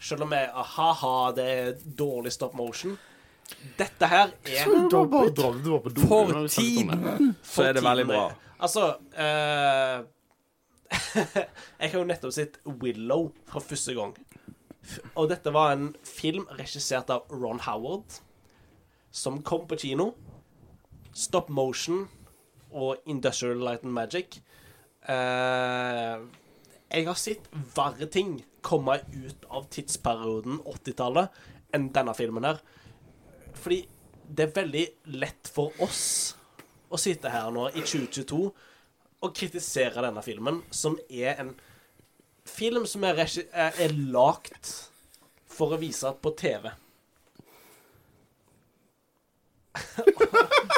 selv om jeg ha-ha, det er dårlig stop motion Dette her er Du bare du var på for tiden så er det veldig bra. Altså eh, Jeg har jo nettopp sett Willow for første gang. Og dette var en film regissert av Ron Howard, som kom på kino. Stop motion og Industrial Light and Magic. Uh, jeg har sett verre ting komme ut av tidsperioden 80-tallet enn denne filmen her. Fordi det er veldig lett for oss å sitte her nå i 2022 og kritisere denne filmen, som er en film som er, er, er lagt for å vise på TV.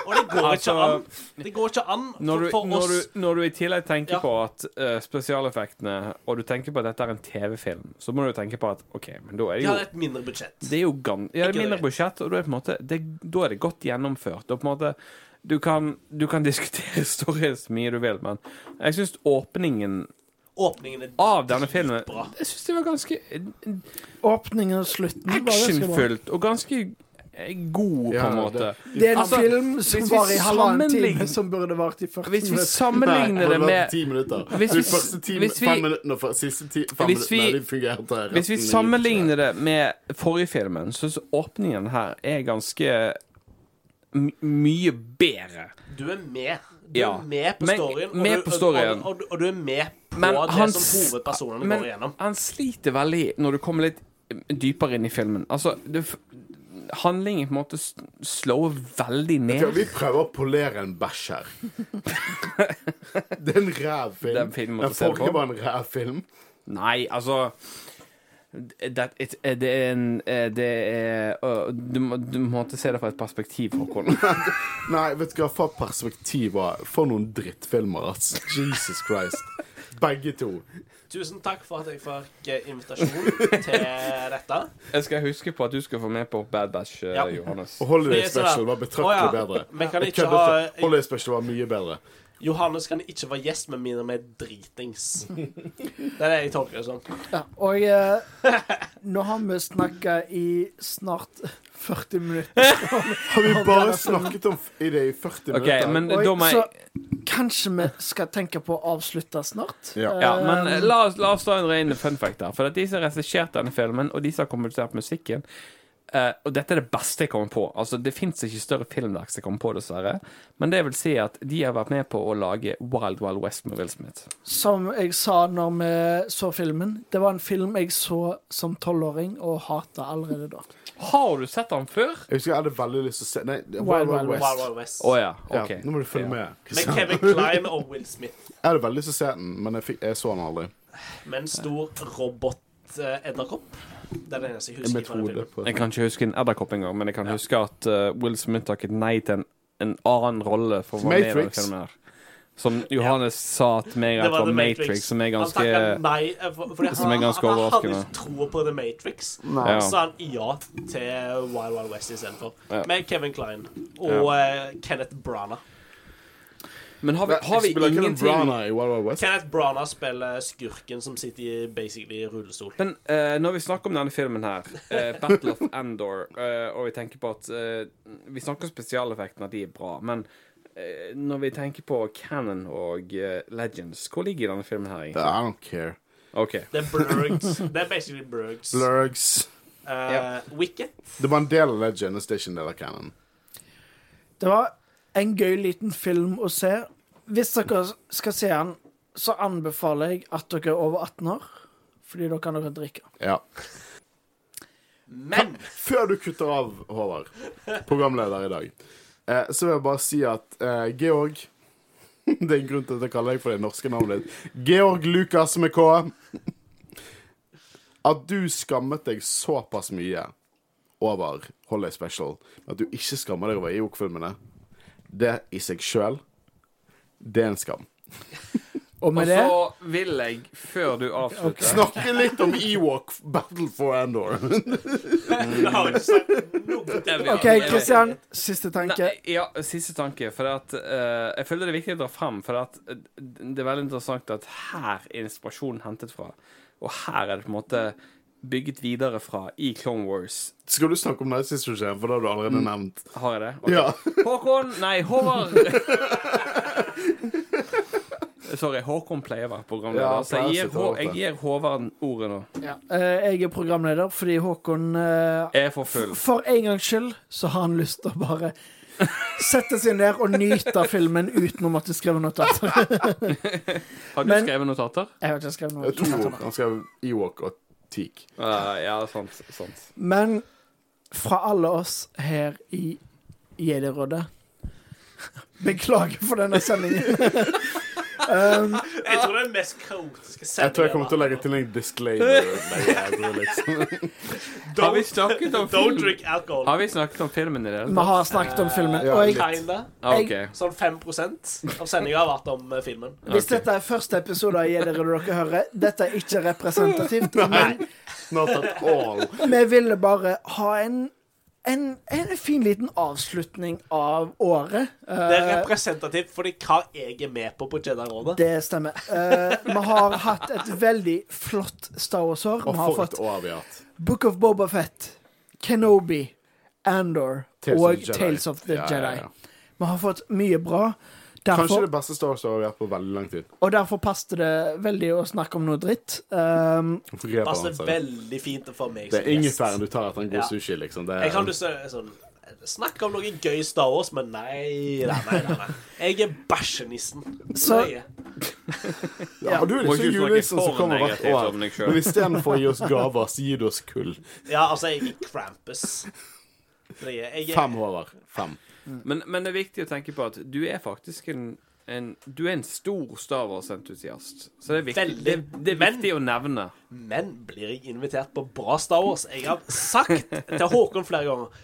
og det går Altså, ikke an. Det går ikke an Når du, for, når, oss du, når du i tillegg tenker Ja. på at uh, spesialeffektene Og du tenker på at dette er en TV-film, så må du tenke på at OK, men da er det De jo har et mindre budsjett. Det er jo gan ja, mindre budsjett, og da er, måte, det, da er det godt gjennomført. Og på en måte du kan, du kan diskutere historien så mye du vil, men jeg syns åpningen Åpningen er av denne filmen bra. Jeg synes det var ganske Åpningen og slutten var ganske bra. actionfullt og ganske eh, god, på Ja, en måte. Det er en Altså, film som hvis vi var i halvannen sammenligner- time, som burde vart i 40 Hvis vi minutter. sammenligner det med ti minutter. Hvis de vi- første ti, hvis vi- fem minuttene for siste ti, fem Hvis vi- minuttene de fungerte. Hvis vi sammenligner det med forrige filmen, så syns åpningen her er ganske mye bedre. Du er med. Du Ja. er med på Men- storyen. og du- på storyen. Og, og, og, du er med på Men det han som hovedpersonene Men går igjennom. han sliter veldig når du kommer litt dypere inn i filmen. Altså, det, handlingen på en måte slår veldig ned. ned. vi prøver å polere en bæsj her. det er en ræv film. Det en fin måte Den det forrige var en ræv film. Nei, altså det, it, det er en eh, Det er du, må- du måtte se det fra et perspektiv, Håkon. Nei, vet du hva, for perspektiver For noen drittfilmer, altså. Jesus Christ. Begge to. Tusen takk for at jeg fikk eh, invitasjon til dette. Jeg skal huske på at du skal få med på Bad Batch, eh, Ja. Johannes. Og Holiday Special var betraktelig bedre. Vi kan ikke ha- Holiday Special var mye bedre. Johannes kan ikke være gjest med mindre vi er dritings. Det er det jeg tolker det som. Ja, og eh, nå har vi snakka i snart 40 minutter. Har vi bare snakket om i det i 40 okay, minutter? men Oi, da må så kanskje vi skal tenke på å avslutte snart? Ja. Ja, men eh, Eh, la oss, la oss ta en ren fun fact her. For at de som har regissert denne filmen, og de som har komponert musikken eh, Og dette er det beste jeg kommer på. Altså, Det fins ikke større filmverk som jeg kommer på, dessverre. Men det vil si at de har vært med på å lage Wild Wild West med Will Smith. Som jeg sa når vi så filmen, det var en film jeg så som tolvåring og hata allerede da. Har du sett den før? Jeg husker jeg hadde veldig lyst til å se Nei, Wild Wild Wild Wild West. Wild West. Oh, ja. Ja, OK. nå må du følge Ja. med. Med Kevin Klein og Will Smith. Jeg hadde veldig lyst til å se den, men jeg, fikk, jeg så den aldri. Med en stor robot-edderkopp. Det er det eneste jeg husker. Jeg, fra den filmen. Jeg kan ikke huske en edderkopp engang, men jeg kan huske at uh, Will Smith takket nei til en, en annen rolle for å være med i Matrix. filmen her. Som Johannes sa til meg at Det var var The Matrix, Matrix. som er ganske takka nei for, for, Som er han, ganske han, han hadde tro på The Matrix. Nei. Så sa han ja til Wild Wild West istedenfor. Ja. Med Kevin Klein og uh, Kenneth Branagh. Men har vi, har vi Spiller Kenneth ingenting Branagh i Wild Wild West? Kenneth Brana spiller skurken som sitter i basically i rullestol. Men uh, når vi snakker om denne filmen her, uh, Battle of Endor, uh, og vi tenker på at eh, Vi snakker om spesialeffektene, at de er bra, men eh, når vi tenker på Canon og eh, Legends, hvor ligger denne filmen her? egentlig? I don't care. Okay. Det er blurgs. Det er basically blurgs. Blurgs. Uh, yep. Wicket. Det var en del av Legend, det er ikke en del av Canon. Det var en gøy liten film å se. Hvis dere skal se den, så anbefaler jeg at dere er over 18 år, fordi da kan dere drikke. Ja. Men Før du kutter av, Håvard, programleder i dag, eh, så vil jeg bare si at eh, Georg Det er en grunn til at jeg kaller deg for det norske navnet ditt. Georg Lukas med K. At du skammet deg såpass mye over Holiday Special, at du ikke skammer deg over Ewok-filmene, det i seg sjøl, det er en skam. Og Og med det så vil jeg, før du avslutter Snakke litt om Ewok Battle for Andor. OK, Kristian. Siste tanke. Nei, ja, siste tanke. For at, uh, jeg føler det er viktig å dra fram, for at eh, det er veldig interessant at her er inspirasjonen hentet fra. Og her er det på en måte bygget videre fra i Clone Wars. Skal du snakke om Night Sister-serien, for det har du allerede nevnt. Har jeg det? Okay. Ja. Håkon Nei, Håvard. Sorry, Håkon pleier å være programleder. Ja, så jeg gir, Hå- jeg gir Håvard ordet nå. Ja. Uh, jeg er programleder fordi Håkon uh, er for full. For en gangs skyld så har han lyst til å bare sette seg ned og nyte filmen uten å måtte skrive notater. Har du Men- skrevet notater? Jeg har ikke skrevet notater. er to noe. Han skrev Ewok og Teak. Uh, ja, sant. sant. Men fra alle oss her i Jedirådet Beklager for denne sendingen. um, Jeg tror det er den mest kaotiske Jeg tror jeg kommer til å legge til en disclaimer. Nei, jeg liksom. Har vi snakket om Don't drink alcohol. Har vi snakket om filmen i det vi har snakket om filmen. Og jeg. Ah. Sånn 5 av sendinga har vært om eh, filmen. hvis dette er første episode av Jedirådet dere hører, dette er ikke representativt, men Not at all. vi ville bare ha en en, en fin liten avslutning av året. Det er Eh, representativt fordi hva jeg er med på på Jedi-rådet. det stemmer. Uh, vi har hatt et veldig flott Star Wars-år. Vi har fått år vi har hatt. Book of Boba Fett, Kenobi, Andor Tales og of Tales of the Ja, ja, Jedi. ja. Vi har fått mye bra. Kanskje det beste Star Wars-året vi har hatt på veldig lang tid. og derfor passet det veldig å snakke om noe dritt. Um, passet veldig fint for meg Det er ingefæren du tar etter en god Ja. sushi, liksom. Det Jeg kan du se, sånn, snakke om noe gøy Star Wars, men nei, nei, nei, nei, nei. Jeg er bæsjenissen. Så- Det er ja, og du er liksom julenissen som kommer hvert år. Men istedenfor å gi oss gaver, så gir du oss kull. Ja, altså, jeg er Krampus. Fem er jeg. jeg Fem, er. Fem. Men, men det er viktig å tenke på at du er faktisk en, en Du er en stor Star Wars-entusiast. Så det er viktig, Veldig. det, det er Men- å nevne. men blir jeg invitert på bra Star Wars? Jeg har sagt til Håkon flere ganger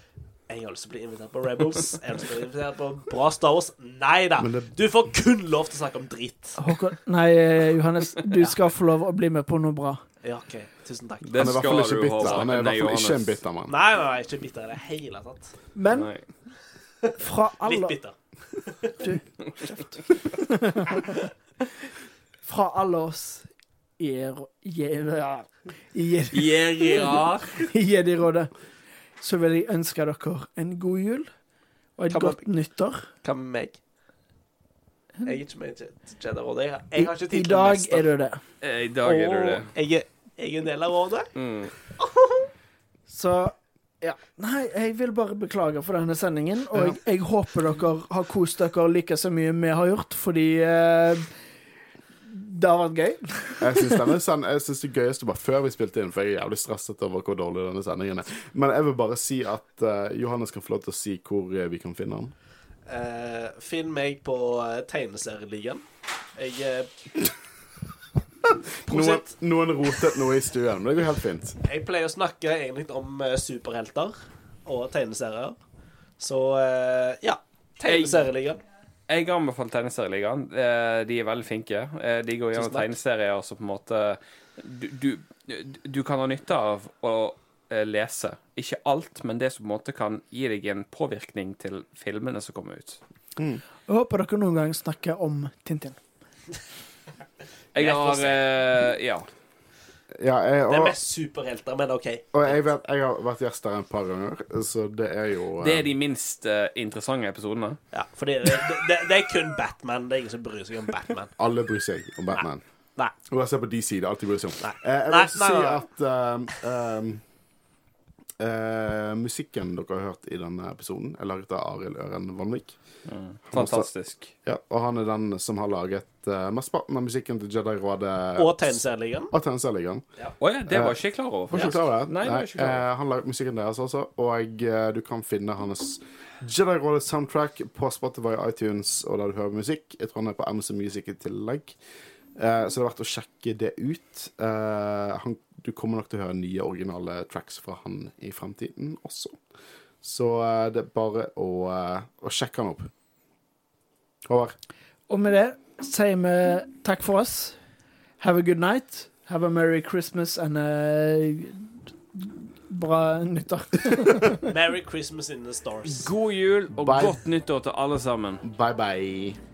jeg har lyst til å bli invitert på Rebels. Jeg har lyst til å bli invitert på bra Star Wars. Nei da. Du får kun lov til å snakke om dritt. Håkon Nei, Johannes, du skal få lov å bli med på noe bra. Ja, OK. Tusen takk. Det Han er i hvert fall skal ikke du, bitter. Han er i hvert fall ikke en bitter mann. Nei, nei, nei, ikke bitter i det hele tatt. Men Nei. Fra Litt Du, kjeft fra alle oss i i i Jedi-rådet, så vil jeg ønske dere en god jul og et godt nyttår. Hva med meg? Jeg er ikke med i Jedi-rådet. Jeg, jeg har ikke I tid til dag er du det. Eh, I dag er du det. Er, jeg er en del av rådet. Mm. Så ja. Nei, jeg vil bare beklage for denne sendingen. Og jeg, jeg håper dere har kost dere like så mye vi har gjort, fordi eh, det har vært gøy. Jeg syns denne send- jeg synes det gøyeste var før vi spilte inn, for jeg er jævlig stresset over hvor dårlig denne sendingen er. Men jeg vil bare si at eh, Johannes kan få lov til å si hvor eh, vi kan finne han. Eh, finn meg på uh, Tegneserieligaen. Jeg uh, Noen, noen rotet noe i stuen, men det går helt fint. Jeg pleier å snakke egentlig om eh, superhelter og tegneserier. Så eh, ja. Tegneserieligaen. Jeg anbefaler Tegneserieligaen. Eh, De er veldig flinke. Eh, De går gjennom takk. tegneserier som på en måte du, du, du kan ha nytte av å eh, lese. Ikke alt, men det som på en måte kan gi deg en påvirkning til filmene som kommer ut. Jeg håper dere noen gang snakker om Tintin. Jeg har eh, Ja. Ja, jeg, Det er og, mest superhelter, men OK. og jeg vet jeg har vært gjest der en par ganger, så det er jo eh, Det er de minst eh, interessante episodene. Ja, for det, det, det, det er kun Batman. Det er ingen som bryr seg om Batman. Alle bryr seg om Batman. Nei. Og jeg ser på de det er alltid bryr seg om. Nei. Eh, jeg vil også nei, si at um, um, uh, musikken dere har hørt i denne episoden, er laget av Arild Øren Vanvik. Fantastisk. Ja, og han er den som har laget uh, mesteparten av musikken til Jedi-rådet Og tegneserieligaen. Og ja. Oh, ja, det var ikke jeg klar over. Var ikke klar over det? Nei, ikke klar over. eh, han laget musikken deres også, og eh, du kan finne hans Jedi-rådet soundtrack på Spotify, iTunes og der du hører musikk. Jeg tror han er på Amazon Music i tillegg. Uh, så det er verdt å sjekke det ut. Uh, han, du kommer nok til å høre nye originale tracks fra han i fremtiden også. Så uh, det er bare å, eh, å sjekke han opp. Håvard. Og med det sier vi takk for oss. Have a good night. Have a merry Christmas and a bra nyttår. Merry Christmas in the stars. God jul og Bye. godt nyttår til alle sammen. Bye bye.